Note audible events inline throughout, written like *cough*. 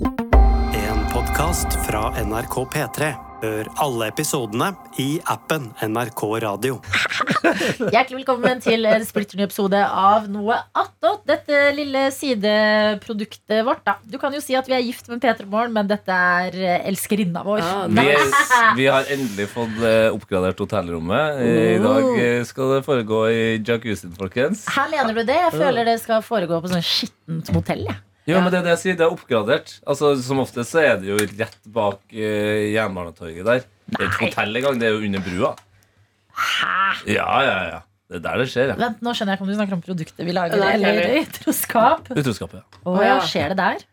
En podkast fra NRK P3. Hør alle episodene i appen NRK Radio. *laughs* Hjertelig velkommen til en splitter ny episode av Noe attåt. Dette lille sideproduktet vårt. Da. Du kan jo si at vi er gift med P3 Morgen, men dette er eh, elskerinna vår. Ah, *laughs* Vi, vi har endelig fått eh, oppgradert hotellrommet. I dag eh, skal det foregå i jacuzzien, folkens. Her lener du det? Jeg føler det skal foregå på sånn skittent motell. jeg. Jo, men det er det jeg sier, det er oppgradert. Altså, Som oftest så er det jo rett bak uh, Jernbanetorget der. Det er ikke hotell engang, det er jo under brua. Hæ? Ja, ja, ja. Det er der det skjer, ja. Vent, nå skjønner jeg ikke om du snakker om produktet vi lager, Nei, eller utroskap. utroskap. Ja. Å ja, skjer det der?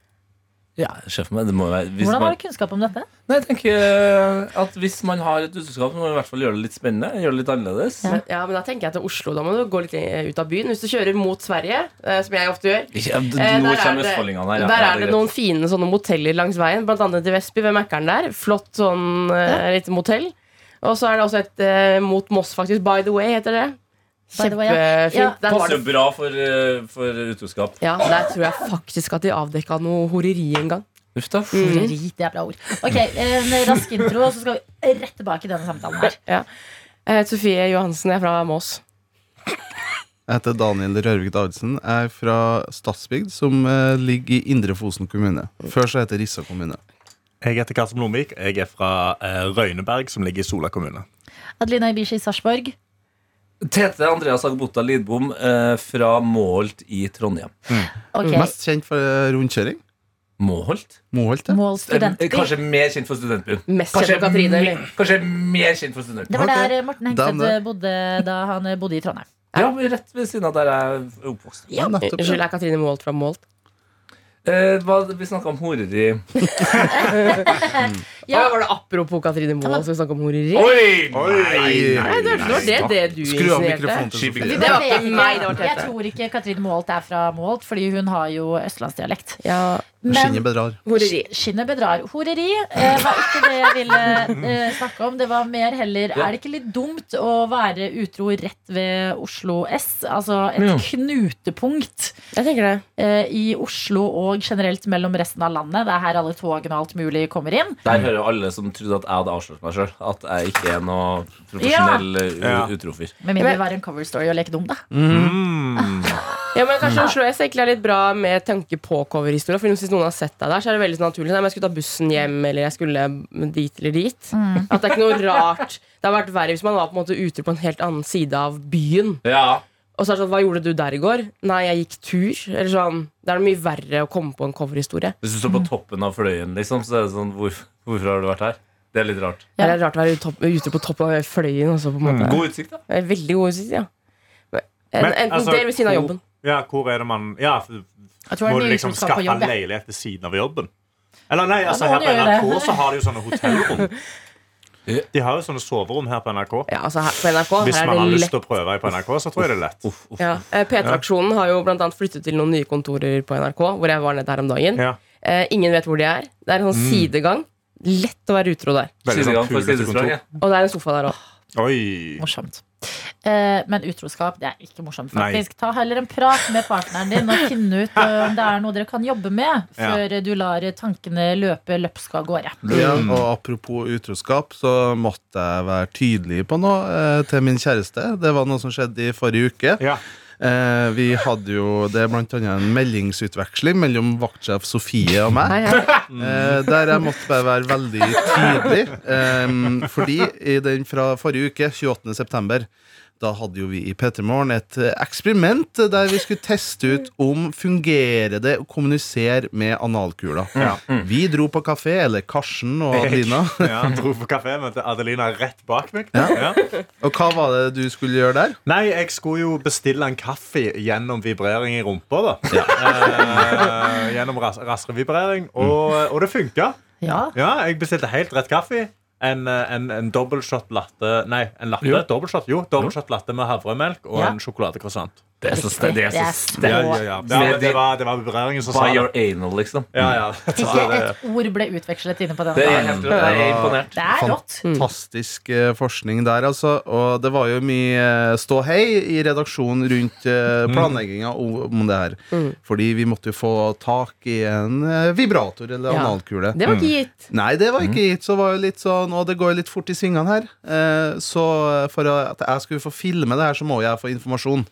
Ja, sjef meg, det må være hvis Hvordan har du kunnskap om dette? Nei, jeg tenker eh, at Hvis man har et utroskap, så må man i hvert fall gjøre det litt spennende. Gjøre det litt annerledes. Ja. Men, ja, men da tenker jeg til Oslo. Da må du gå litt ut av byen. Hvis du kjører mot Sverige, eh, som jeg ofte gjør. ja, du, der er det- her. ja. Der Ja, er det noen fine sånne moteller langs veien. Blant annet i Vestby, ved Mækkern der. Flott sånn ja. lite motell. Og så er det også et eh, mot Moss, faktisk. By the way, heter det. Kjempefint. Ja. Passer det jo bra for, eh, for utroskap. ja, Der tror jeg faktisk at de avdekka noe horeri en gang. Uff da. Horeri, det er bra ord. Ok, En rask intro, og så skal vi rett tilbake i denne samtalen her. Ja. Jeg heter Sofie Johansen, jeg er fra Mås. Jeg heter Daniel Rørvik Davidsen. Jeg er fra Stadsbygd, som eh, ligger i Indre Fosen kommune. Før så heter Rissa kommune. Jeg heter Karsten Blomvik. Jeg er fra eh, Røyneberg, som ligger i Sola kommune. Adelina Ibishi Sarpsborg. Tete Andreas Agbota Lidbom eh, fra Målt i Trondheim. Ok, Mest kjent for eh, rundkjøring. Målt? Moholt, ja. Mål Eh, studentby. Kanskje mer kjent for studentbyen. Mest kjent for Katrine, eller? kanskje mer kjent for Det var der eh, Morten Hengseth bodde da han eh, bodde i Trondheim. Ja, rett ved siden av der jeg er oppvokst. Ja, nettopp. Unnskyld, Ja. er Katrine Målt fra Målt? Eh, hva, vi snakka om horeri. *laughs* Ja, Var det apropos Katrine Målt som snakket om horeri? Oi! Nei, Nei, det var det, det du Skru av mikrofonen til Sofie. Det var ikke meg, det var Tete. Jeg tror ikke Katrine Målt er fra Målt, fordi hun har jo østlandsdialekt. Ja, Skinnet bedrar. horeri. skinnet bedrar. Horeri eh, var ikke det jeg ville eh, snakke om. Det var mer heller Ja. Er det ikke litt dumt å være utro rett ved Oslo S? Altså et Ja. knutepunkt Jeg tenker det. eh, i Oslo og generelt mellom resten av landet. Det er her alle togene og alt mulig kommer inn. Der hører jo alle som trodde at jeg hadde avslørt meg sjøl. At jeg ikke er noe profesjonell eh, Ja. utrofer. Med mindre det var en cover story og leke dum, da. Mm. *laughs* Ja, men kanskje Oslo S egentlig er litt bra med tanke på coverhistorie. For hvis noen har sett deg der, så er det veldig sånn naturlig. Nei, men Jeg skulle ta bussen hjem, eller jeg skulle dit eller dit. At det er ikke noe rart. Det har vært verre hvis man var på en måte ute på en helt annen side av byen. Ja. Og så er det sånn, Hva gjorde du der i går? Nei, jeg gikk tur. Eller sånn, Det er mye verre å komme på en coverhistorie. Hvis du står på toppen av fløyen, liksom, så er det sånn hvor, Hvorfor har du vært her? Det er litt rart. Det er rart å være topp, ute på toppen av fløyen. Også, på en måte. God utsikt, da. Veldig god utsikt, ja. Men, Men, enten altså, der ved siden av hvor- jobben. Ja, hvor er det man Ja, Må du liksom skaffe jobb. ja. leilighet ved siden av jobben? Eller nei, altså her på. NRK så har de jo sånne *laughs* hotellrom. De har jo sånne soverom her på NRK. Ja, altså her, på NRK Hvis her man er har det lyst til å prøve på NRK, så tror jeg det er lett. Ja. eh, P3-aksjonen har jo annet flyttet til noen nye kontorer på NRK, hvor jeg var nede her om dagen. Ja. Eh, ingen vet hvor de er. Det er en sånn sidegang. Lett å være utro der. Sånn Sidegang for kulete ja. Og det er en sofa der òg. Oi. Morsomt. Eh, men utroskap det er ikke morsomt. Nei. Ta heller en prat med partneren din og finne ut eh, om det er noe dere kan jobbe med, Ja. før du lar tankene løpe løpsk av gårde. Ja, og apropos utroskap, så måtte jeg være tydelig på noe eh, til min kjæreste. Det var noe som skjedde i forrige uke. Ja. Eh, vi hadde jo Det er blant annet en meldingsutveksling mellom vaktsjef Sofie og meg. Eh, der jeg måtte bare være veldig tydelig. Eh, fordi i den fra forrige uke, 28. da hadde jo vi i P3 Morgen et eh, eksperiment der vi skulle teste ut om fungerer det å kommunisere med analkula. Ja. Vi dro på kafé, eller Karsten og Adelina. *laughs* Ja, dro på kafé, møtte Adelina rett bak meg. Ja. Ja. Og hva var det du skulle gjøre der? Nei, jeg skulle jo bestille en kaffe gjennom vibrering i rumpa. da eh, Gjennom ras vibrering, Og, og det funka. Ja. Ja, jeg bestilte helt rett kaffe. En, eh, en, en dobbeltshot latte Nei, en latte. Jo. Dobbeltshot, jo, dobbeltshot latte med havremelk og Ja. en sjokoladecroissant. Det er så sterkt. Det Det så så- sterkt. Ja, ja, ja. Det, var- var, det vibreringen som sa By your anal, liksom. Ja, ja. *laughs* Ikke et ord ble utvekslet inne på den. Det er. Er imponert. Det er rått. Fantastisk eh, forskning der, altså. Og det var jo mye eh, ståhei i redaksjonen rundt eh, planlegginga om det her. Fordi vi måtte jo få tak i en vibrator eller Ja. analkule. Det var ikke gitt. Nei, det var ikke gitt. Så var det litt sånn, og det går jo litt fort i svingene her. Eh, så for at jeg skulle få filme det her, så må jeg få informasjon.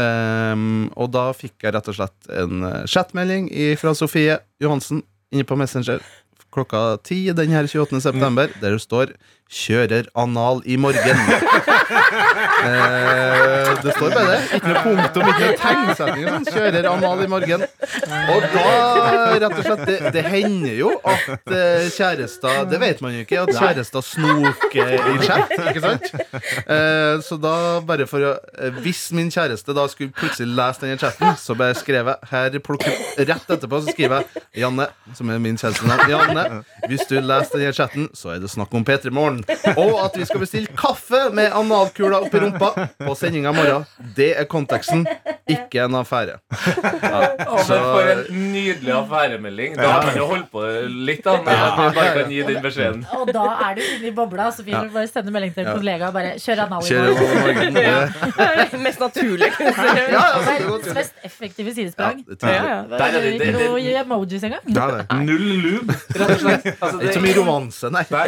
Eh, og da fikk jeg rett og slett en eh, chatmelding fra Sofie Johansen inne på Messenger klokka ti den her 28. september, der det står 'Kjører anal i morgen'. *laughs* eh, det står bare det. Ikke noe punktum, ikke noe tegnsetning. Sånn. 'Kjører anal i morgen'. Og da, rett og slett, det, det hender jo at eh, kjærester Det vet man jo ikke, at kjærester snoker i chat, ikke sant? Eh, så da, bare for å eh, Hvis min kjæreste da skulle plutselig lese denne chatten, så bare skrev jeg her plukker, Rett etterpå så skriver jeg Janne, som er min kjæreste. Janne, hvis du leser denne chatten, så er det snakk om P3 Morgen. Og at vi skal bestille kaffe med analkula oppi rumpa på sendinga i morgen. Det er konteksten, ikke en affære. Ja, Så... For en nydelig affæremelding. Da har man jo holdt på litt, da. At man bare kan gi den beskjeden. Og da er du inne i bobla. Så vil du bare sende melding til en kollega og bare kjør anal i Kjører morgen. anal i morgen. Det- Det er mest si. Ja, ja, det er. Verdens mest effektive sidesprang. Ja. Ja, ja. Er ikke noe emojis engang. Null lube, rett og slett. Altså, Det ikke så mye romanse, nei. Nei.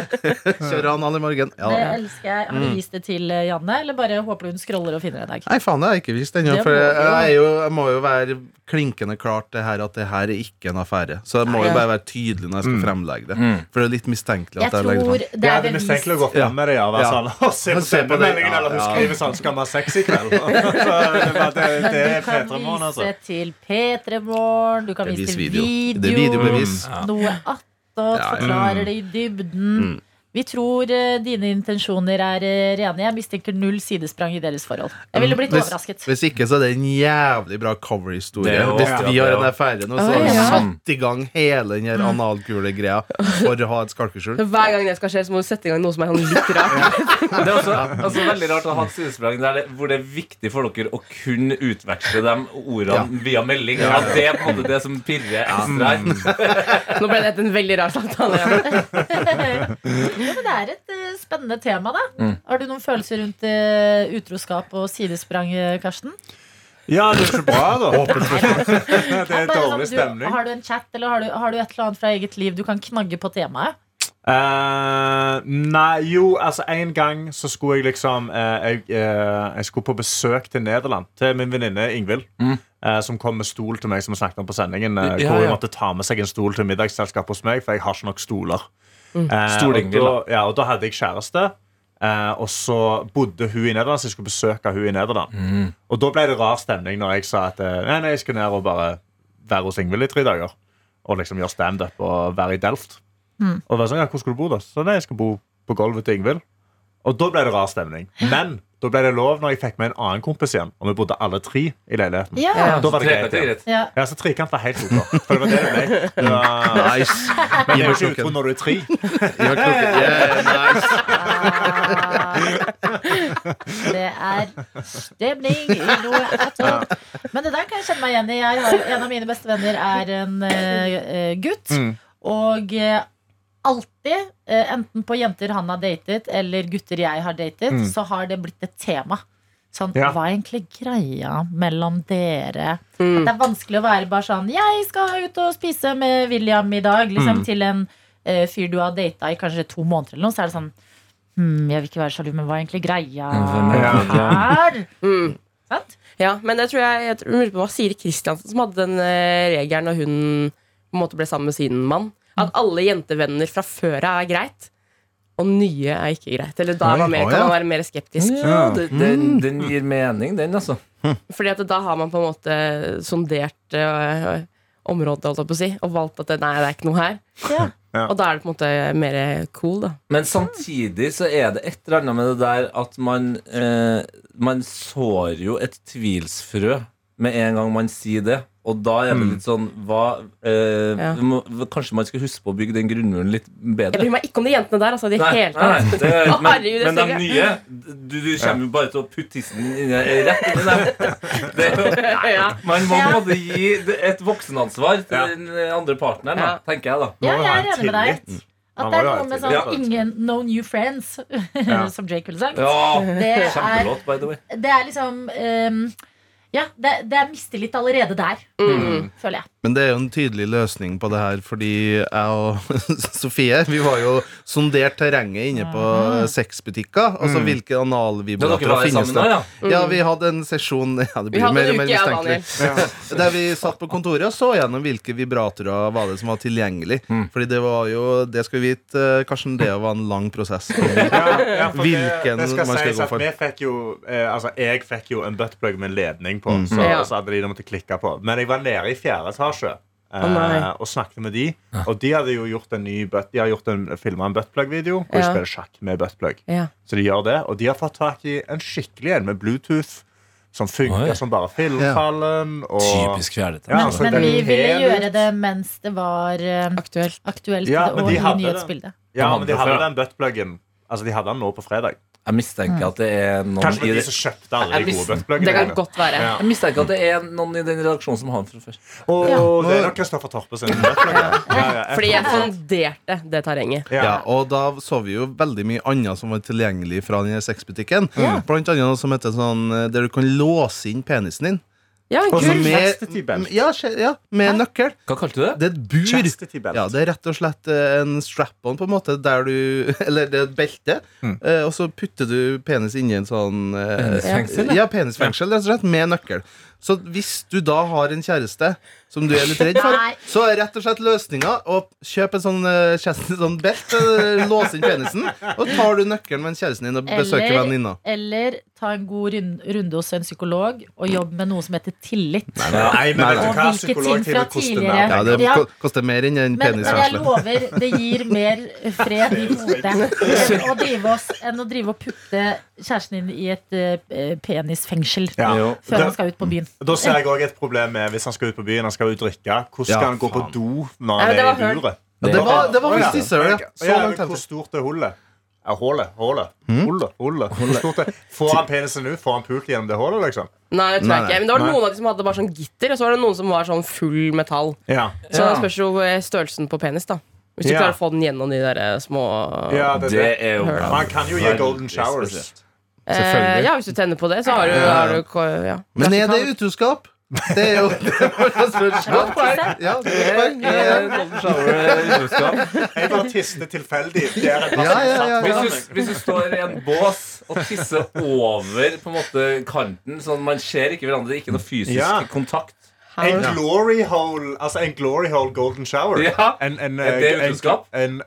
Kjører anal i morgen. Ja. Det elsker jeg. Har du vist det til eh, Janne, eller bare håper du hun scroller og finner det en dag? Nei, faen, det har jeg ikke vist ennå. For jeg, jeg, er jo, jeg må jo være klinkende klart det her at det her er ikke en affære. Så jeg må Nei, jo bare være tydelig når jeg skal fremlegge det. For det er litt mistenkelig at jeg legger tror det fram. det er det er mistenkelig å gå frem med det. Ja, være Ja. sånn, *laughs* og se på Se på meldingen, eller hun Ja. skriver sånn 'Skal vi ha sex i kveld?' *laughs* det, det, var- det, Men det er du kan P3 Morgen, vise altså. til P3 Morgen, du kan er vise til video. video. Det er videobevis. Noe attåt, Ja, ja. forklarer det i dybden. Vi tror eh, dine intensjoner er uh, rene. Jeg mistenker null sidesprang i deres forhold. Jeg ville blitt Hvis- overrasket. Hvis ikke, så er det en jævlig bra coverhistorie. Er Hvis vi har den en ja. affære nå, så har vi ja. satt i gang hele den her analkulegreia for å ha et skalkeskjul. Hver gang det skal skje, så må du sette i gang noe som er sånn litt rart. Det er også, også, veldig rart å ha et sidesprang der hvor det er viktig for dere å kunne utveksle de ordene via melding. Ja, det er på en måte det som pirrer ekstra. her. Nå ble det en veldig rar samtale. *laughs* ja, men det er et uh, spennende tema, da. Mm. Har du noen følelser rundt uh, utroskap og sidesprang, eh, Karsten? Ja, det er så bra, da. *laughs* Det er Bare sånn, dårlig stemning. har du en chat, eller har du, har du et eller annet fra eget liv du kan knagge på temaet? Uh, nei, jo, altså En gang så skulle jeg liksom uh, jeg, uh, jeg skulle på besøk til Nederland, til min venninne Ingvild. Mm. som kom med stol til meg, som vi snakket om på sendingen. Ja, Ja, hvor hun måtte ta med seg en stol til middagsselskap hos meg, for jeg har ikke nok stoler. Eh, Stol-Ingvild, og, da, ja, og da hadde jeg kjæreste. Uh, og så bodde hun i Nederland, så jeg skulle besøke hun i Nederland. Og da ble det rar stemning når jeg sa at eh, nei, nei, jeg skal ned og bare være hos Ingvild i tre dager. Og liksom gjøre standup og være i Delft. Og var sånn, ja, hvor skal du bo da? Så nei, jeg skal bo på gulvet til Ingvild. Og da ble det rar stemning. Men da ble det lov når jeg fikk med en annen kompis igjen. Og vi bodde alle tre i leiligheten. Ja. Da var det greit. igjen. Ja. Ja, så Trekant var helt ok. For det var det det ble. Det var, Nice. men det er jo ikke utro når du er tre. Ja, klokken. Yeah, nice. Det er stemning i noe attåt. Men det der kan jeg kjenne meg igjen i. Jeg har, en av mine beste venner er en eh, eh, gutt. Mm. Og eh, alltid, eh, enten på jenter han har datet, eller gutter jeg har datet, så har det blitt et tema. Sånn, Mm. Ja. Hva er egentlig greia mellom dere? At det er vanskelig å være bare sånn Jeg skal ut og spise med William i dag. Liksom, Mm. Til en uh, fyr du har data i kanskje to måneder, eller noe, så er det sånn hm, Jeg vil ikke være sjalu, men hva er egentlig greia her? Mm. Sant? Ja, men det tror jeg, jeg tror, jeg hva sier Kristiansen som hadde den eh, regelen når hun på en måte ble sammen med sin mann. At alle jentevenner fra før av er greit, og nye er ikke greit. Eller da Oi, var mer, å, kan man være mer skeptisk. Ja, det, den, den gir mening, den, altså. Fordi at da har man på en måte sondert øh, området, holdt jeg på å si, og valgt at det, nei, det er ikke noe her. Ja. Ja. Og da er det på en måte mer cool, da. Men samtidig så er det et eller annet med det der at man eh, Man sår jo et tvilsfrø med en gang man sier det. Og da er det litt sånn hva, eh, Ja. vi må, Kanskje man skal huske på å bygge den grunnmuren litt Jeg bedre? bryr meg ikke om de jentene der. Altså, de Nei, hele tatt. nei, *laughs* det, Å, men, herregud, det men de nye Du, du kommer jo bare til å putte tissen inn i- rett inni dem. Det, er jo- *laughs* ja. man må på en måte gi det- et voksenansvar til Ja. den andre partneren, da, Ja. tenker jeg da. Ja, jeg er enig med deg. At det er noe med sånn ingen no new friends, *laughs* Ja. som Jake ville sagt. Ja, Det er, Kjempelåt, by the way. det er liksom ehm, Ja, det, det er mistillit allerede der, Mm. føler jeg. Men det er jo en tydelig løsning på det her, fordi jeg og *laughs* Sofie Vi var jo sondert terrenget inne på sexbutikker. Altså hvilke Da dere analvibratorer finnes det. Ja. ja. Ja, vi hadde en sesjon *laughs* Ja, det Vi blir mer og mer mistenkelig. *laughs* Der vi satt på kontoret og så gjennom hvilke vibratorer var det som var tilgjengelig. Mm. Fordi det var jo Det skal vi vite, eh, Karsten, det var en lang prosess. Ja, ja, Hvilken det, det skal man skal sies gå at for. Vi fikk jo, eh, altså Jeg fikk jo en buttplug med ledning på, Mm. så, Ja. så hadde de det måtte klikke på. Men jeg var nede i fjerde etasje eh, Å, og snakket med de. Og de hadde jo gjort en ny butt, De har gjort en, filma en buttplug-video, og de spiller sjakk med buttplug. Ja. Så de gjør det, og de har fått tak i en skikkelig en med Bluetooth. Som funker Oi. som bare filmfallen. Og, Typisk fjerde. Ja, Men, altså, men vi ville helt gjøre det mens det var eh, Aktuelt. aktuelt Ja, det, og de i nyhetsbildet. Ja, men de hadde hadde den buttpluggen Altså, de hadde den nå på fredag. Jeg mistenker at det er noen Kanskje det var de som kjøpte alle de gode buttpluggene. Det kan godt være. Ja. Jeg mistenker at det er noen i den redaksjonen som har den fra før. Og Ja. det er nok Kristoffer Torpe sin buttplug. Ja, ja, Fordi jeg funderte det terrenget. ja. Ja, og da så vi jo veldig mye annet som var tilgjengelig fra den sexbutikken. Blant annet noe som heter sånn eh, der du kan låse inn penisen din. Ja, en kul. med- Chastity belt. ja, ja, med nøkkel. Hva kalte du det? Det er et bur. Chastity belt. Ja, det er rett og slett eh, en strap-on, på en måte, der du *laughs* Eller det er et belte, Mm. eh, og så putter du penis inni en sånn eh, Penisfengsel, Ja, penisfengsel, rett og slett, med nøkkel. Så hvis du da har en kjæreste som du er litt redd for, Nei. så er rett og slett løsninga å kjøpe en sånn, uh, sånn belt, eh, låse inn penisen, og tar du nøkkelen med kjæresten din og besøker Eller, venninna. eller ta en god rund, runde hos en psykolog og jobbe med noe som heter tillit. Nei, men vet du Og hva? hvilke ting Psykologtime fra koster tidligere- Ja, det Ja. ko- koster mer enn en Men, men jeg lover, det gir mer fred i hodet enn å drive, oss, enn å drive og putte kjæresten din i et eh, penisfengsel Ja. Jo. før han skal ut på byen. Da ser jeg òg et problem med hvis han skal ut på byen han skal ut drikke. Hvordan skal Ja, han gå på do når han det er i buret? Ja, det var, det var ja. ja. Så Ja, Hvor stort er hullet? Er hullet? Hullet? Hullet? Hullet? Hvor stort er Får han penisen ut? Får han pult gjennom det hullet, liksom? Nei, det tror jeg ikke. Men det var Nei. noen av de som hadde bare sånn gitter, og så var det noen som var sånn full metall. Ja. Så Ja. det spørs jo eh, størrelsen på penis, da. Hvis du Ja. klarer å få den gjennom de der eh, små ja det, Det det. er jo. Man kan jo gi golden showers. eh. Ja, hvis du tenner på det, så har du, har du ja. Men er det utroskap? Det er jo *laughs* det var spørsmål. Ja, det. Eh, eh. Jeg bare tisser tilfeldig. Det er en person Ja, ja, ja, Hvis du, hvis du står i en bås og tisser over på en måte kanten, sånn man ser ikke hverandre, det er ikke noe fysisk Ja. kontakt En glory hole Altså en glory hole golden shower. Ja. En, en, Er det en, utroskap? en,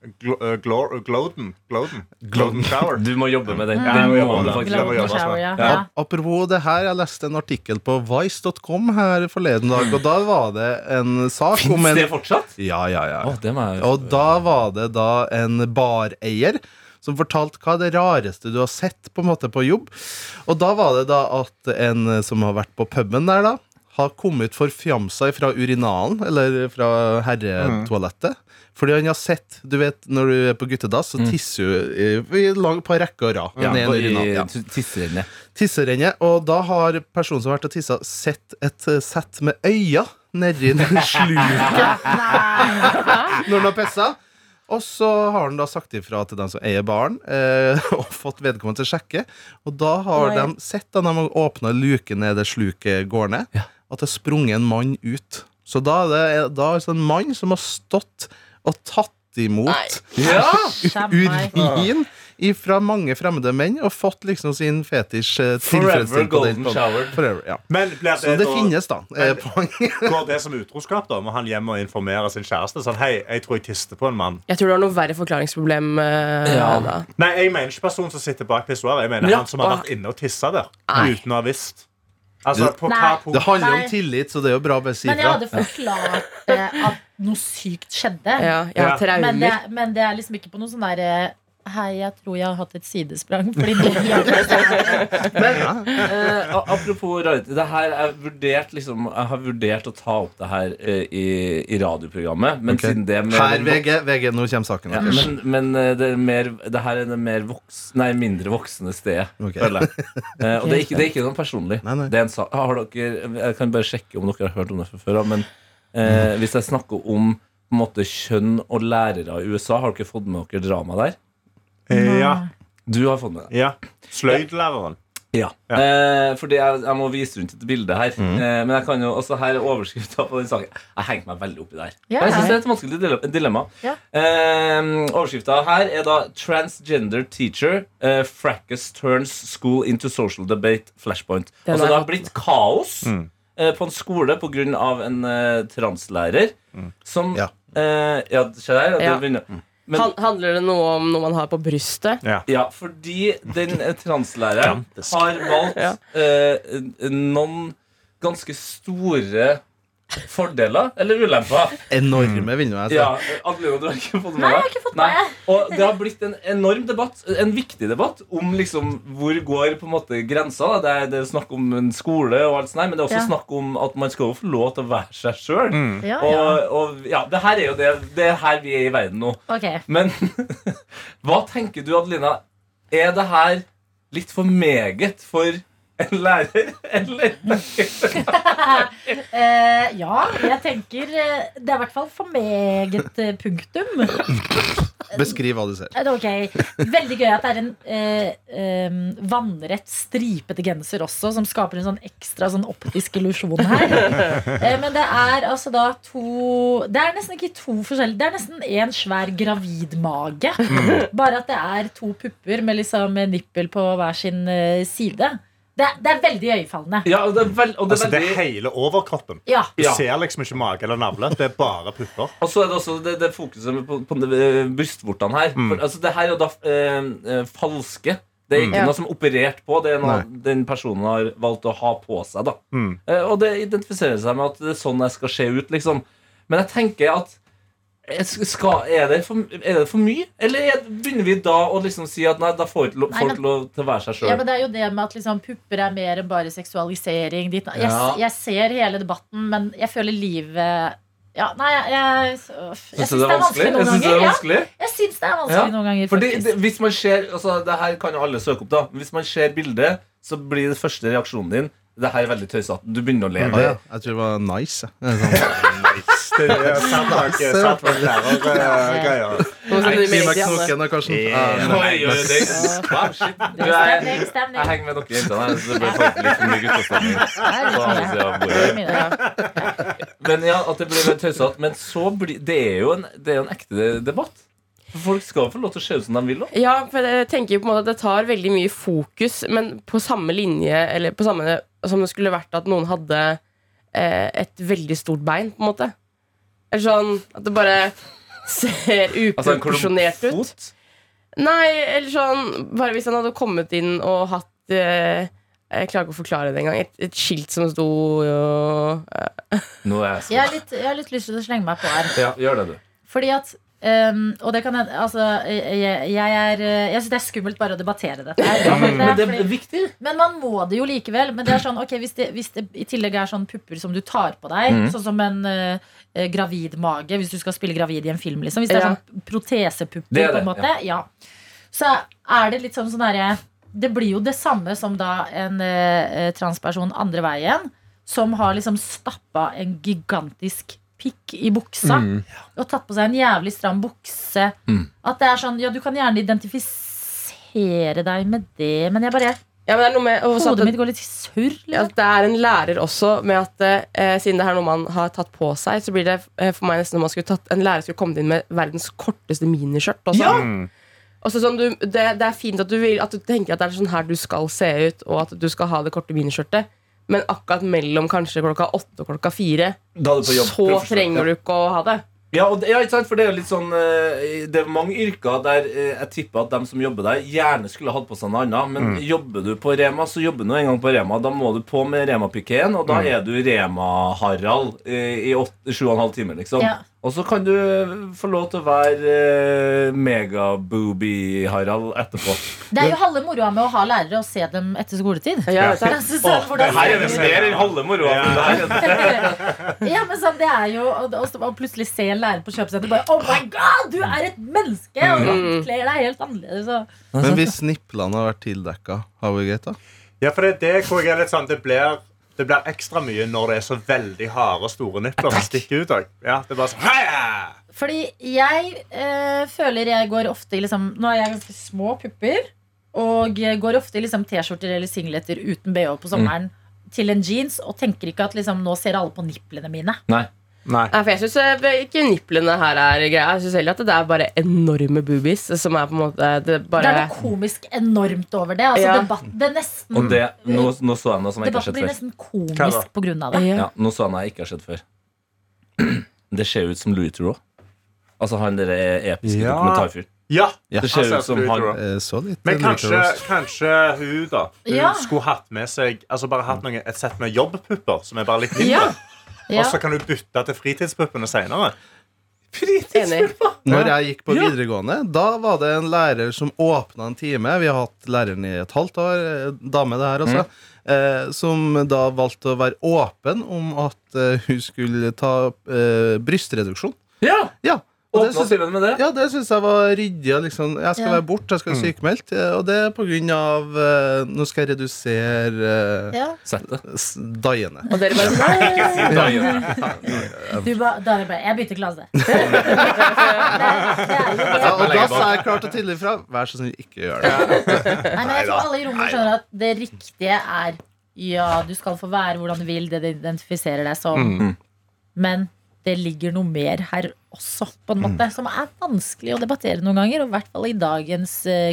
en uh, gloden. Gloden. Gloden shower. Du må jobbe med den. Ja, Den jeg må må jobbe ja. Ja. Apropos det her, jeg leste en artikkel på vice.com her forleden dag, og da var det en sak om Fins en det fortsatt? Ja, ja, ja. Oh, det må jeg Og da var det da en bareier som fortalte hva er det rareste du har sett på en måte på jobb. Og da var det da at en som har vært på puben der, da, har kommet forfjamsa fra urinalen, eller fra herretoalettet. Fordi han har sett Du vet, når du er på guttedass, så tisser du i- i lang- på rekke og rad. ja, ned på- i urinalen. Ja. tisserenne. Tisserenne. Og da har personen som har vært og tissa, sett et eh, sett med øyne nedi den *laughs* sluket når han har pissa. Og så har han da sagt ifra til den som eier baren, eh, *laughs* og fått vedkommende til å sjekke. Og da har Nei. de sett da de har åpna luken ned det sluket går ned, at det har sprunget en mann ut. Så da er det da er det en mann som har stått og tatt imot Ja! Urin fra mange fremmede menn og fått liksom sin fetisj eh, Forever golden shower. Forever, ja. Men det Så det, det da, finnes, da. eh, *laughs* går det som utroskap, da? Må han hjem og informere sin kjæreste? Sånn, hei, jeg tror jeg tister på en mann. Jeg tror du har noe verre forklaringsproblem Uh, Ja. da. Nei, jeg mener ikke personen som sitter bak pissoaret. Jeg mener Ja. han som har vært inne og tissa der Nei. uten å ha visst. Altså, på hva punkt Det handler Nei. om tillit, så det er jo bra å bare si Men jeg hadde forklart eh, at noe sykt skjedde. Ja, jeg har traumer. Men det, men det er liksom ikke på noe sånn derre Hei, jeg tror jeg har hatt et sidesprang. Fordi det *laughs* Eh, a- apropos reality, det her er vurdert, liksom, jeg har vurdert å ta opp det her eh, i, i radioprogrammet. Men Ok. siden det med, Her, VG, VG, nå kommer saken. ja, men, men eh, det, er mer, det her er det mer voks, nei, mindre voksne stedet, Ok. føler jeg. *laughs* Eh, og det er, ikke, det er ikke noe personlig. Nei, nei. Det er en sak. Har dere, jeg kan bare sjekke om dere har hørt om det fra før. Men eh, hvis jeg snakker om på en måte, kjønn og lærere i USA, har dere fått med dere drama der? Ja. Du har fått med det. ja. Sløydlæreren. Ja. Ja. Eh, fordi jeg, jeg må vise rundt et bilde her. Eh, men jeg kan jo også her er overskrifta på den saken. Jeg henger meg veldig oppi der. Ja, Jeg synes det er et vanskelig dilemma. Ja. Eh, overskrifta her er da 'Transgender teacher eh, fracas turns school into social debate flashpoint'. Det altså er det har blitt kaos eh, på en skole pga. en eh, translærer som Ja. eh, Ja, se der. Ja. Det. Men, Han, handler det noe om noe man har på brystet? Ja. ja, fordi den eh, translæreren har valgt Ja. eh, noen ganske store fordeler, eller ulemper. Enorme, vinduer. jeg. Ja, Adelina, du har ikke fått med Nei, jeg har deg? ikke fått med Nei. Og det har blitt en enorm debatt, en viktig debatt, om liksom hvor går på en måte grensa. da. Det er, det er snakk om en skole, og alt sånt, men det er også Ja. snakk om at man skal jo få lov til å være seg sjøl. Ja, ja. Og, og ja, det her er jo det, det er her vi er i verden nå. Okay. Men *laughs* hva tenker du, Adelina? Er det her litt for meget for en lærer, eller? uh, *laughs* ja, jeg tenker eh, Det er i hvert fall for meget et punktum. Beskriv hva du ser. Okay. Veldig gøy at det er en eh, um, vannrett, stripete genser også, som skaper en sånn ekstra sånn optisk illusjon her. Eh, men det er altså da to Det er nesten ikke to forskjellige Det er nesten en svær gravidmage. Bare at det er to pupper med liksom nippel på hver sin eh, side. Det, er- det er veldig øyefallende. Ja, og det er, veld, og det Altså, veldig... det er hele overkroppen. Ja. Du Ja. ser liksom ikke mage eller navle. Det er bare pupper. Og så er det også det, det fokuset på, på eh, brystvortene her. For, altså, det her er jo da eh, eh, falske. Det er ikke mm. noe som er operert på. Det er noe Nei. den personen har valgt å ha på seg. da Mm. eh, Og det identifiserer seg med at det er sånn jeg skal se ut. liksom Men jeg tenker at skal, er, det for, er det for mye? Eller er, begynner vi da å liksom si at nei, da får ikke Nei, folk men- lov til å være seg Ja, sjøl? men det er jo det med at liksom, pupper er mer enn bare seksualisering. Ditt. Jeg, Ja. jeg ser hele debatten, men jeg føler livet ja, Nei, jeg, jeg, jeg, Syns det er vanskelig noen Jeg synes det er er Ja, vanskelig. jeg syns det er vanskelig Ja, noen ganger, Fordi det, Hvis man ser altså, Det her kan jo alle søke opp, da. Hvis man ser bildet, så blir det første reaksjonen din Det her er veldig tøysete. Du begynner å le. Ja. Jeg tror det var nice. Det *laughs* sånn, Nice. Det Karsten. Jeg henger med dere jentene her, så blir faktisk litt for mye. Men ja, at det blir tøysete. Men så blir det er jo en, det er jo en ekte debatt. Folk skal få lov til å se ut som de vil. Også. Ja, for jeg tenker jo på en måte at det tar veldig mye fokus, men på samme linje Eller på samme som det skulle vært at noen hadde eh, et veldig stort bein, på en måte. Eller sånn at det bare ser *laughs* Altså uproporsjonert ut. Nei, eller sånn Bare hvis han hadde kommet inn og hatt eh, Jeg klarer ikke å forklare det engang. Et, et skilt som sto og, jeg Jeg har, litt, jeg har litt lyst til å slenge meg på her. Ja, gjør det, du. Fordi at um, Og det kan hende Altså, jeg, jeg er Jeg syns det er skummelt bare å debattere dette. her. Men det Fordi- er viktig. Men man må det jo likevel. Men det er sånn, ok, hvis, det, hvis det i tillegg er sånn pupper som du tar på deg, mm. sånn som en eh, eh, gravid mage, hvis du skal spille gravid i en film, liksom. Hvis det er Ja. sånn protesepupper, Det er på en måte, ja. Så er det litt sånn sånn herre Det blir jo det samme som da en uh, transperson andre veien, som har liksom stappa en gigantisk pikk i buksa og tatt på seg en jævlig stram bukse. Mm. At det er sånn, ja, du kan gjerne identifisere deg med det, men jeg bare Ja, men det er noe med også at Hodet det- mitt går litt i surr. Ja, Liksom. det er en lærer også med at eh, siden det er noe man har tatt på seg, så blir det eh, for meg nesten som om man skulle tatt, en lærer skulle kommet inn med verdens korteste miniskjørt også. Ja. Også sånn, du, det, det er fint at du, vil, at du tenker at det er sånn her du skal se ut, og at du skal ha det korte miniskjørtet, men akkurat mellom kanskje klokka åtte og klokka fire, Da er på jobb så trenger du ikke å ha det. Ja, og det, ja, ikke sant? For det er jo litt sånn eh, Det er mange yrker der eh, jeg tipper at de som jobber der, gjerne skulle hatt på seg noe annet. Men jobber du på Rema, så jobber du en gang på Rema. Da må du på med Rema-pikeen, og da er du Rema-Harald eh, i sju og en halv time, liksom. Ja. Og så kan du få lov til å være eh, megaboobie-Harald etterpå. Det er jo halve moroa med å ha lærere og se dem etter skoletid. Ja, *laughs* det du. Altså, sånn, hvordan- Her er det mer enn halve moroa. men det her er *laughs* ja, men sånn, det er jo å, å, å plutselig se en lærer på kjøpesenter bare Oh my god, du er et menneske! Og du kler deg helt annerledes. Og. Men hvis nipplene har vært tildekka, har vi greit da? Ja, for det, det hvor jeg er litt sånn Det blir, det blir ekstra mye når det er så veldig harde, store nipler som stikker ut. også. Ja, det er bare sånn Fordi jeg øh, føler jeg går ofte i liksom Nå har jeg ganske små pupper. Og går ofte i liksom T-skjorter eller singleter uten BH på sommeren til en jeans og tenker ikke at liksom, nå ser alle på nipplene mine. Nei. Nei. Nei, for jeg syns ikke niplene her er greia. Jeg synes heller at det er bare enorme boobies som er på en måte Det Det er noe komisk enormt over det. Altså, Ja. debatt, det er nesten, Og det, nå, nå så jeg noe som jeg ikke har debatten sett blir før. nesten Hva da? komisk på grunn av det. ja. Ja, nå så jeg noe jeg ikke har sett før. *clears throat* Det ser ut som Louis Theroux. Altså han derre episke Ja. dokumentarfyren. Ja, Ja. Det ser ut som han-. Eh, litt Men eh, kanskje, kanskje hun da Hun Ja. skulle hatt med seg Altså bare hatt noe, et sett med jobbpupper som er bare litt mindre. Ja. Ja. Og så kan du bytte til fritidspuppene senere. Enig. Når jeg gikk på videregående, da var det en lærer som åpna en time. Vi har hatt læreren i et halvt år, eh, dame det her også. Eh, som da valgte å være åpen om at eh, hun skulle ta eh, brystreduksjon. Ja! Ja, og det syns jeg, ja, jeg var ryddig. Liksom, jeg skal Ja. være borte, jeg skal være sykemeldt. eh, Og det er på grunn av eh, Nå skal jeg redusere eh, Ja. Daiene. Og dere bare nei. Du ba, Daniel bare Jeg bytter klasse. Ja, og da sa jeg klart og tydelig fra. Vær så snill, ikke gjør det. *laughs* Nei, men jeg tror alle i rommet skjønner at det riktige er Ja, du skal få være hvordan du vil, det du identifiserer deg som. Mm. Men det ligger noe mer her også, på en måte, som er vanskelig å debattere noen ganger. Og i hvert fall i dagens eh,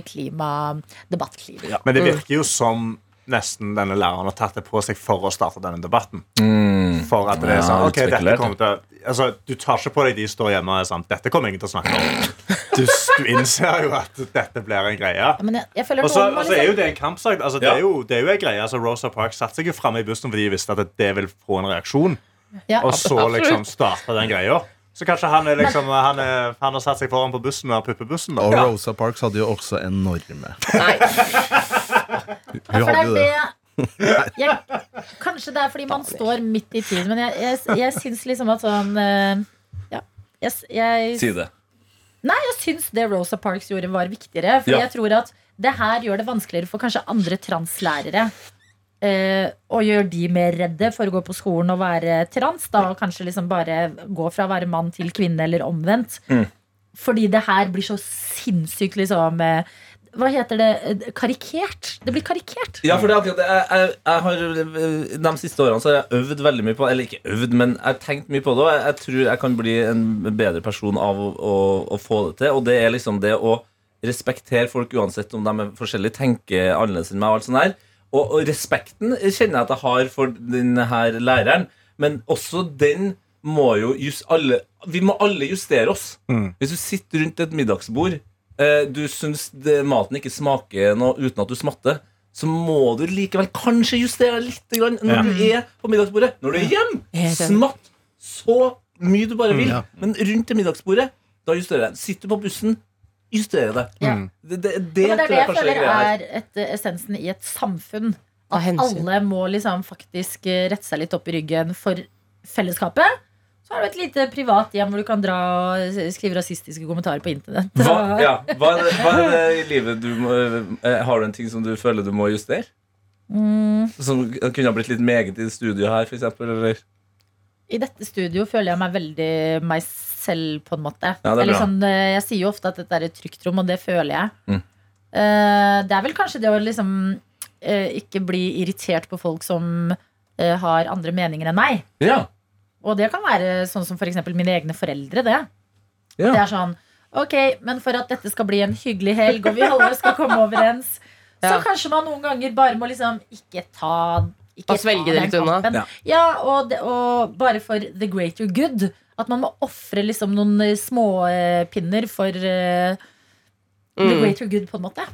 Ja. Men det virker jo som nesten denne læreren har tatt det på seg for å starte denne debatten. Mm. For at det er Ja, sånn, ok, dette kommer til altså, Du tar ikke på deg de står hjemme og er sånn Dette kommer ingen til å snakke om. *laughs* Du, du innser jo at dette blir en greie. Ja, Men jeg, jeg føler Og så altså, er jo liksom det en kampsak. Altså, det, Ja. er jo, det er jo en greie. Altså, Rosa Parks satte seg jo framme i bussen fordi de visste at det vil få en reaksjon. Ja, Og så Absolutt. liksom starte den greia. Så kanskje han, er liksom, han, er, han har satt seg foran på bussen og puppebussen. Og. Rosa Parks hadde jo også enorme. nei. *laughs* Hun hadde jo det det. jeg, Kanskje det er fordi man står midt i tiden, men jeg, jeg, jeg syns liksom at sånn eh, Ja. Jeg, jeg, Si det. Nei, jeg syns det Rosa Parks gjorde, var viktigere. For Ja. jeg tror at det her gjør det vanskeligere for kanskje andre translærere. Eh, og gjør de mer redde for å gå på skolen og være trans. Da, kanskje liksom bare gå fra å være mann til kvinne, eller omvendt. Mm. Fordi det her blir så sinnssykt liksom eh, Hva heter det? Eh, Karikert. Det blir karikert. Ja, for det er akkurat det. Jeg, jeg, jeg har, eh, de siste årene så har jeg øvd veldig mye på Eller ikke øvd, men jeg har tenkt mye på det. Og jeg, jeg tror jeg kan bli en bedre person av å, å, å få det til. Og det er liksom det å respektere folk uansett om de er forskjellige, tenker annerledes enn meg. Og alt sånt der. Og, og respekten kjenner jeg at jeg har for denne her læreren, men også den må jo just alle Vi må alle justere oss. Mm. Hvis du sitter rundt et middagsbord, eh, du syns det, maten ikke smaker noe uten at du smatter, så må du likevel kanskje justere deg litt grann når Ja. du er på middagsbordet. Når du er hjemme, smatt så mye du bare vil. Ja. Men rundt det middagsbordet, da justerer jeg. Sitter du på bussen, justerer deg. Mm. Det, det, det, Ja, det er det jeg jeg er føler er et, eh, essensen i et samfunn. At alle må liksom faktisk eh, rette seg litt opp i ryggen for fellesskapet. Så har du et lite privat hjem hvor du kan dra og skrive rasistiske kommentarer på internett. Hva, *laughs* ja, hva, er det, hva er det i livet du må eh, Har du en ting som du føler du må justere? Mm, Som kunne ha blitt litt meget i studio her, for eksempel. I dette studio føler jeg meg veldig meg selv, på en måte. Ja, det er Eller bra. sånn, eh, jeg sier jo ofte at dette er et trygt rom, og det føler jeg. Mm. Eh, det er vel kanskje det å liksom eh, ikke bli irritert på folk som har andre meninger enn meg. Ja. Og det kan være sånn som for eksempel mine egne foreldre. Det. Ja. det er sånn Ok, men for at dette skal bli en hyggelig helg, og vi alle skal komme overens, *laughs* så kanskje man noen ganger bare må liksom ikke ta ikke Og svelge det litt unna. Ja. Ja, og, det, og bare for the greater good. At man må ofre liksom noen eh, småpinner for eh, the way greater good, på en måte.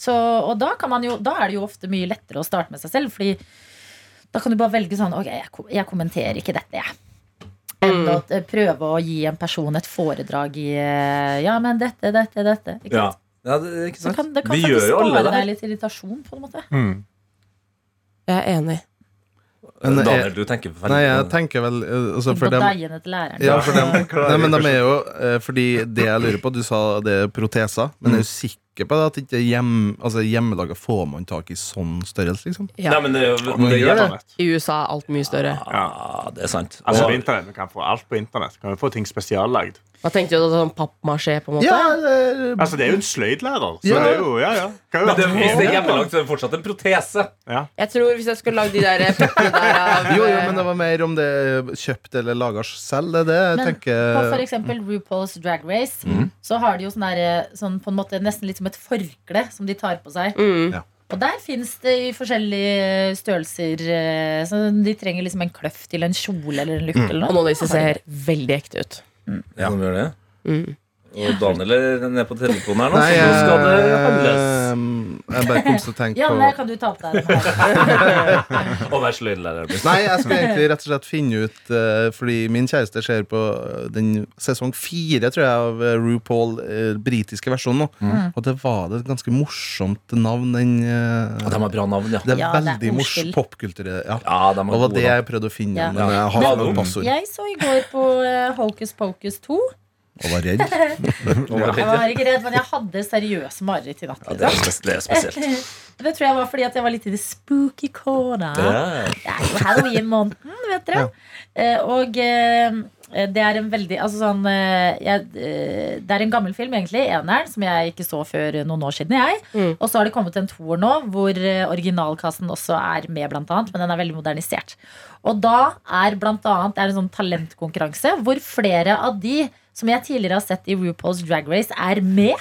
Så, og da, kan man jo, da er det jo ofte mye lettere å starte med seg selv, Fordi da kan du bare velge sånn Ok, jeg, jeg kommenterer ikke dette, jeg. enn å eh, prøve å gi en person et foredrag i eh, Ja, men dette, dette, dette. Ikke sant? Ja, det, er ikke Det sant? kan, det kan Vi faktisk gjør jo alle det deg litt irritasjon, på en måte. Mm. Jeg er enig. Men, Daniel, du tenker veldig Nei, jeg tenker vel eh, altså, *laughs* for dem, ja, for dem, nei, men de er jo eh, Fordi det jeg lurer på Du sa det er proteser, men er du sikker på det at ikke hjem, altså, hjemmelaga får man tak i sånn størrelse, liksom? Ja. Nei, men det, det, det, gjør det. I USA er alt mye større. Ja, det er sant. Altså, Og- på internett, Vi kan få alt på internett. Kan vi få ting spesiallagd. Hva tenkte du? Sånn pappmasjé, på en måte? Ja, det, Altså, Det er jo en sløydlærer. Så Ja. det er jo, ja, ja. Jo men det, hvis det er hjemmelagt, så er det fortsatt en protese. ja. Jeg tror Hvis jeg skulle lagd de der puppene der av *laughs* jo, jo, men det var mer om det er kjøpt eller laga selv. Det er det jeg Men tenker På eksempel RuPaul's Drag Race Så har de jo sånn, der, sånn på en måte nesten litt som et forkle som de tar på seg. mm. Og der fins det i forskjellige størrelser. eh, Så de trenger liksom en kløft til en kjole eller en lukt. Mm. Og noe. noen av disse ser veldig ekte ut. Ja. de gjør det. Mm. Og Daniel er nede på telefonen her nå, Nei, så nå skal det handles. Jeg, bare kom til å tenke Janne, på kan du ta opp deg? *laughs* Å være sløydlærer. Nei, jeg skulle egentlig rett og slett finne ut uh, Fordi min kjæreste ser på eh, den sesong fire, tror jeg, av eh, RuPaul, uh, britiske versjonen nå. Mm. Og det var det et ganske morsomt navn. Den, uh, de har bra navn, ja. det er Ja, veldig morsomt popkultur. Ja. Ja, de Det var det jeg prøvde å finne, Ja. men jeg har. Jeg så i går på Hocus Pocus 2. Og var redd. *laughs* Jeg var ikke redd, men jeg hadde seriøse mareritt i natt. Ja, det, er Liksom. det er spesielt. *laughs* Det tror jeg var fordi at jeg var litt i the spooky corner. Ja. Det er jo halloween-måneden, vet dere. Ja. og eh, det er en veldig Altså sånn eh, jeg, eh, Det er en gammel film, egentlig, eneren, som jeg ikke så før noen år siden. jeg Mm. Og så har det kommet en toer nå, hvor eh, originalkassen også er med, blant annet. Men den er veldig modernisert. Og da er blant annet Det er en sånn talentkonkurranse hvor flere av de som jeg tidligere har sett i RuPaul's Drag Race, er med.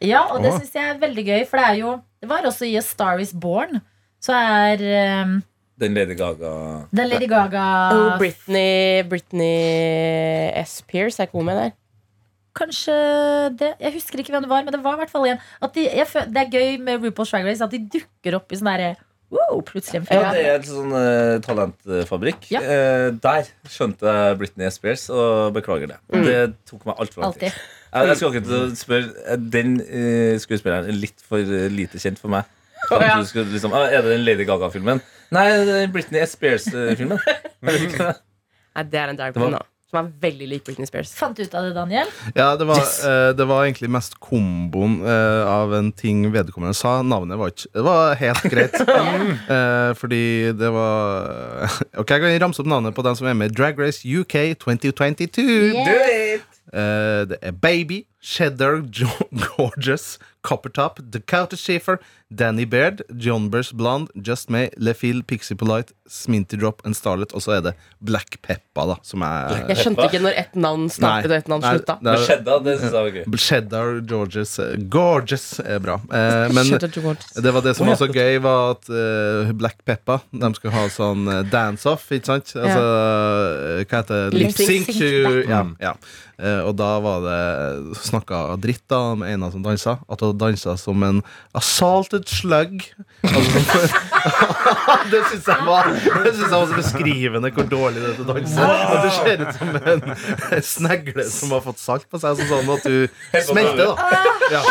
Ja, og det syns jeg er veldig gøy, for det er jo Det var også i A Star Is Born. Så er um, Den Lady Gaga den Lady Gaga Og Britney, Britney S. Pierce er ikke hun med der? Kanskje det. Jeg husker ikke hvem det var, men det var i hvert fall en. At de, jeg, det er gøy med RuPaul's Drag Race at de dukker opp i sånn derre wow, plutselig en Ja, det er en sånn eh, talentfabrikk. Ja. Eh, der skjønte jeg Britney Spears, og beklager det. Det tok meg altfor lang tid. Alltid. Jeg, jeg skal akkurat spørre eh, Den eh, skuespilleren er litt for eh, lite kjent for meg. Å, ja. Du skulle liksom, ah, er det den Lady Gaga-filmen? Nei, det er Britney Spears-filmen. *laughs* Nei, det er en drag Det var- queen, da. Som er veldig lik Britney Spears. Fant du ut av det, Daniel? Ja, det var, Yes. eh, det var egentlig mest komboen eh, av en ting vedkommende sa. Navnet var ikke Det var helt greit. *laughs* Eh, fordi det var *laughs* Ok, jeg kan ramse opp navnet på den som er med i Drag Race UK 2022. Yeah. Eh, det er Baby, Cheddar, *laughs* Gorgeous, Coppertop, Dakota Schiffer, Danny Baird, John Burst Blonde, Just May, Lefil, Pixie Polite, Sminty Drop and Starlet. Og så er det Black Peppa, da, som er Jeg skjønte ikke når ett navn startet og ett navn Nei, slutta. er- Shedda, det syns jeg var gøy. Cheddar, Georges eh, Gorgeous er bra. Eh, men det var det som var så gøy, var at uh, Black Peppa De skulle ha sånn dance-off, ikke sant? Altså, hva heter det? Lip sync. Lip-sync. Ja, ja. Eh, og da var det snakka dritt da med en av som dansa. At hun dansa som en assaulted slug. Altså, *laughs* det syns jeg var Det synes jeg var så beskrivende hvor dårlig det er å danse. At du ser ut som en snegle som har fått salt på seg. Altså, sånn at du smelter, da. Ja,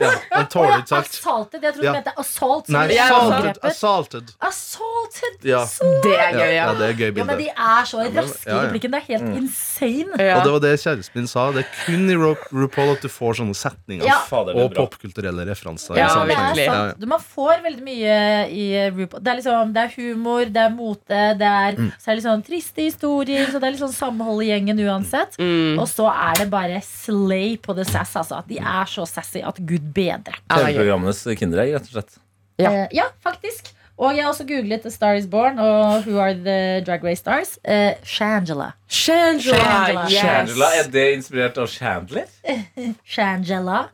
ja, Den tåler ikke salt. Assaulted. Jeg trodde Ja. du mente assault. Nei, assaulted. assaulted. Assaulted. Ja. Det er gøy, ja, ja. det er gøy Ja, men de er så raske i replikken. Det er helt insane. ja. Og det var det kjæresten min sa. Det er kun i Ru- RuPaul at du får sånne setninger. Ja. Fader, Og popkulturelle referanser. Ja, det er. Ja, ja. Man får veldig mye i RuPaul. Det er, liksom, det er humor, det er mote, det er, Mm. så er det litt sånn triste historier. Så det er litt sånn samhold i gjengen uansett. Mm. Og så er det bare slay på the sass. Altså. De er så sassy at gud bedre. Ja. TV-programmenes kinderegg, rett og slett. Ja. Eh, ja, faktisk. Og jeg har også googlet The Star Is Born og Who Are The Drag Race Stars. Uh, Shangela. Shangela, Shangela. yes. Shangela, er det inspirert av Chandler? *laughs* Shangela.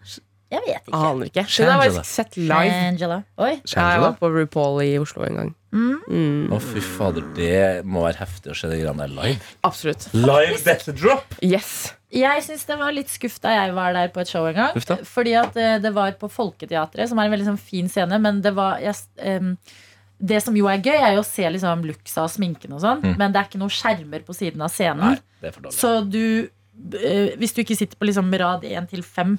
Jeg vet ikke. Aner ikke. Hun har faktisk sett live. Shangela. Oi. Shangela? jeg var på RuPaul i Oslo en gang. Mm. Å, fy fader, det må være heftig å se de greiene der live. Absolutt. Live death drop! Yes. Jeg syns det var litt skuff da jeg var der på et show en gang. Ufta. Fordi at eh, det var på Folketeatret, som er en veldig sånn fin scene, men det var jeg, em, det som jo er gøy, er jo å se liksom luksa og sminken og sånn, men det er ikke noen skjermer på siden av scenen. Nei, det er for. Så du eh, Hvis du ikke sitter på liksom rad 1 til 5,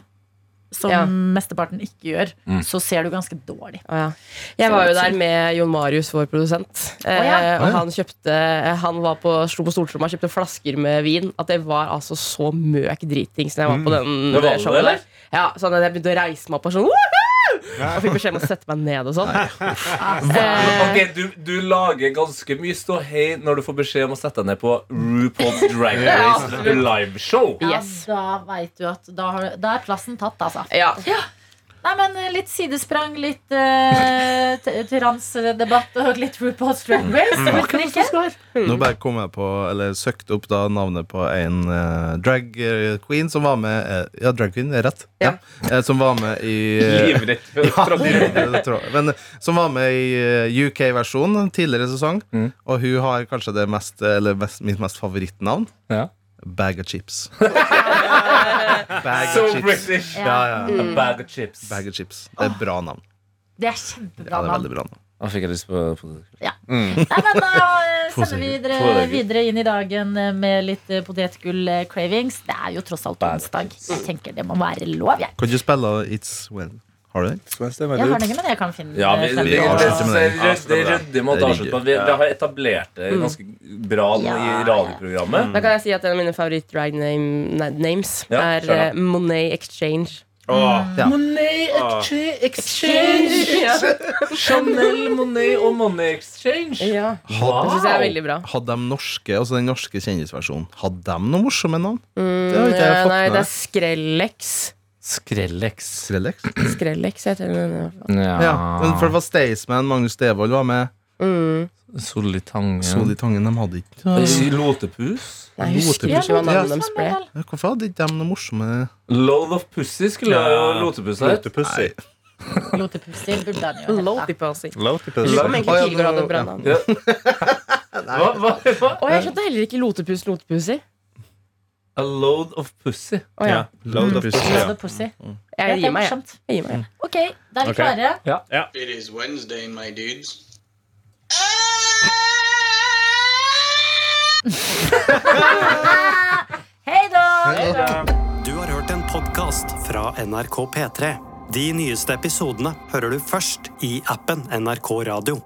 som Ja. mesteparten ikke gjør, Mm. så ser du ganske dårlig. Oh, ja. Jeg var jo der med Jon Marius, vår produsent. Eh, Å, ja. og han kjøpte Han var på, slo på stortromma og kjøpte flasker med vin. At det var altså så møk dritings når jeg var på den Det var det, showet. Ja, sånn at jeg begynte å reise meg opp og sånn «Woohoo!» Og fikk beskjed om å sette meg ned og sånn. *laughs* Eh, Ok, du, du lager ganske mye ståhei når du får beskjed om å sette deg ned på RuPaul's Drag Race liveshow. Yes. Ja, da veit du at da, har, da er plassen tatt, altså. ja. Nei, men Litt sidesprang, litt uh, transdebatt og litt RuPaul's Drag Race. Mm. ikke? Nå bare kom jeg på, eller søkte opp da navnet på en uh, drag eh, queen som var med uh, Ja, drag queen er rett. Ja. Eh, som var med i Livrett. Ja. Men som var med i UK-versjonen tidligere sesong. Mm. Og hun har kanskje det mest, eller mest, mitt mest favorittnavn. Ja. Bag of chips. *laughs* Bag So of chips. British. Ja, ja. A bag of chips. Bag of chips. Det er bra navn. Det er Ja, kjempebra det er veldig bra navn. Da fikk jeg lyst på, på det. Nei, men Da *laughs* eh, sender vi videre, videre inn i dagen eh, med litt eh, potetgull-cravings. Det er jo tross alt onsdag. Jeg tenker det må være lov, jeg. Kan du spille It's Well? Har du den? Jeg har den ikke, men jeg kan finne Ja, vi, vi. Vi, vi har etablert det ganske bra ja, i radioprogrammet. Da kan jeg si at en av mine favoritt-drag name, names Ja, er eh, Monet Exchange. Oh. Ja. Monet *laughs* Exchange. Chanel, Monet og Monet Exchange. Ja. Wow. Det syns jeg er veldig bra. Hadde de norske, altså den norske kjendisversjonen Hadde de noe morsomme navn? Mm, Det har ikke jeg ja, fått nei, med det er Skrellex. Skrellex. Skrellex? Skrellex heter den. i hvert fall. Ja. Ja, men for det var Staysman, Magnus Devold var med. Mm. Solitangen. Solitangen, de hadde ikke Lotepus. Nei, jeg husker ikke hva navnet deres ble. Ja, Hvorfor hadde ikke de noe morsomme Load of Pussy skulle jo Lotepus hett. Lotepussy. Lotepussy burde han jo. Lotipusy. Lotepussy. Som egentlig Å, ja, Pilgård hadde bra navn. Ja. *laughs* Hva, hva, hva? Og jeg skjønte heller ikke Lotepus Lotepusy. A load of pussy. Oh, ja. Load of pussy. ja. Lotepussi. Jeg Det er gir meg, jeg. jeg. Gir meg. Ok, da er vi klare. It is Wednesday, my dudes. *laughs* Hei da! Du har hørt en podkast fra NRK P3. De nyeste episodene hører du først i appen NRK Radio.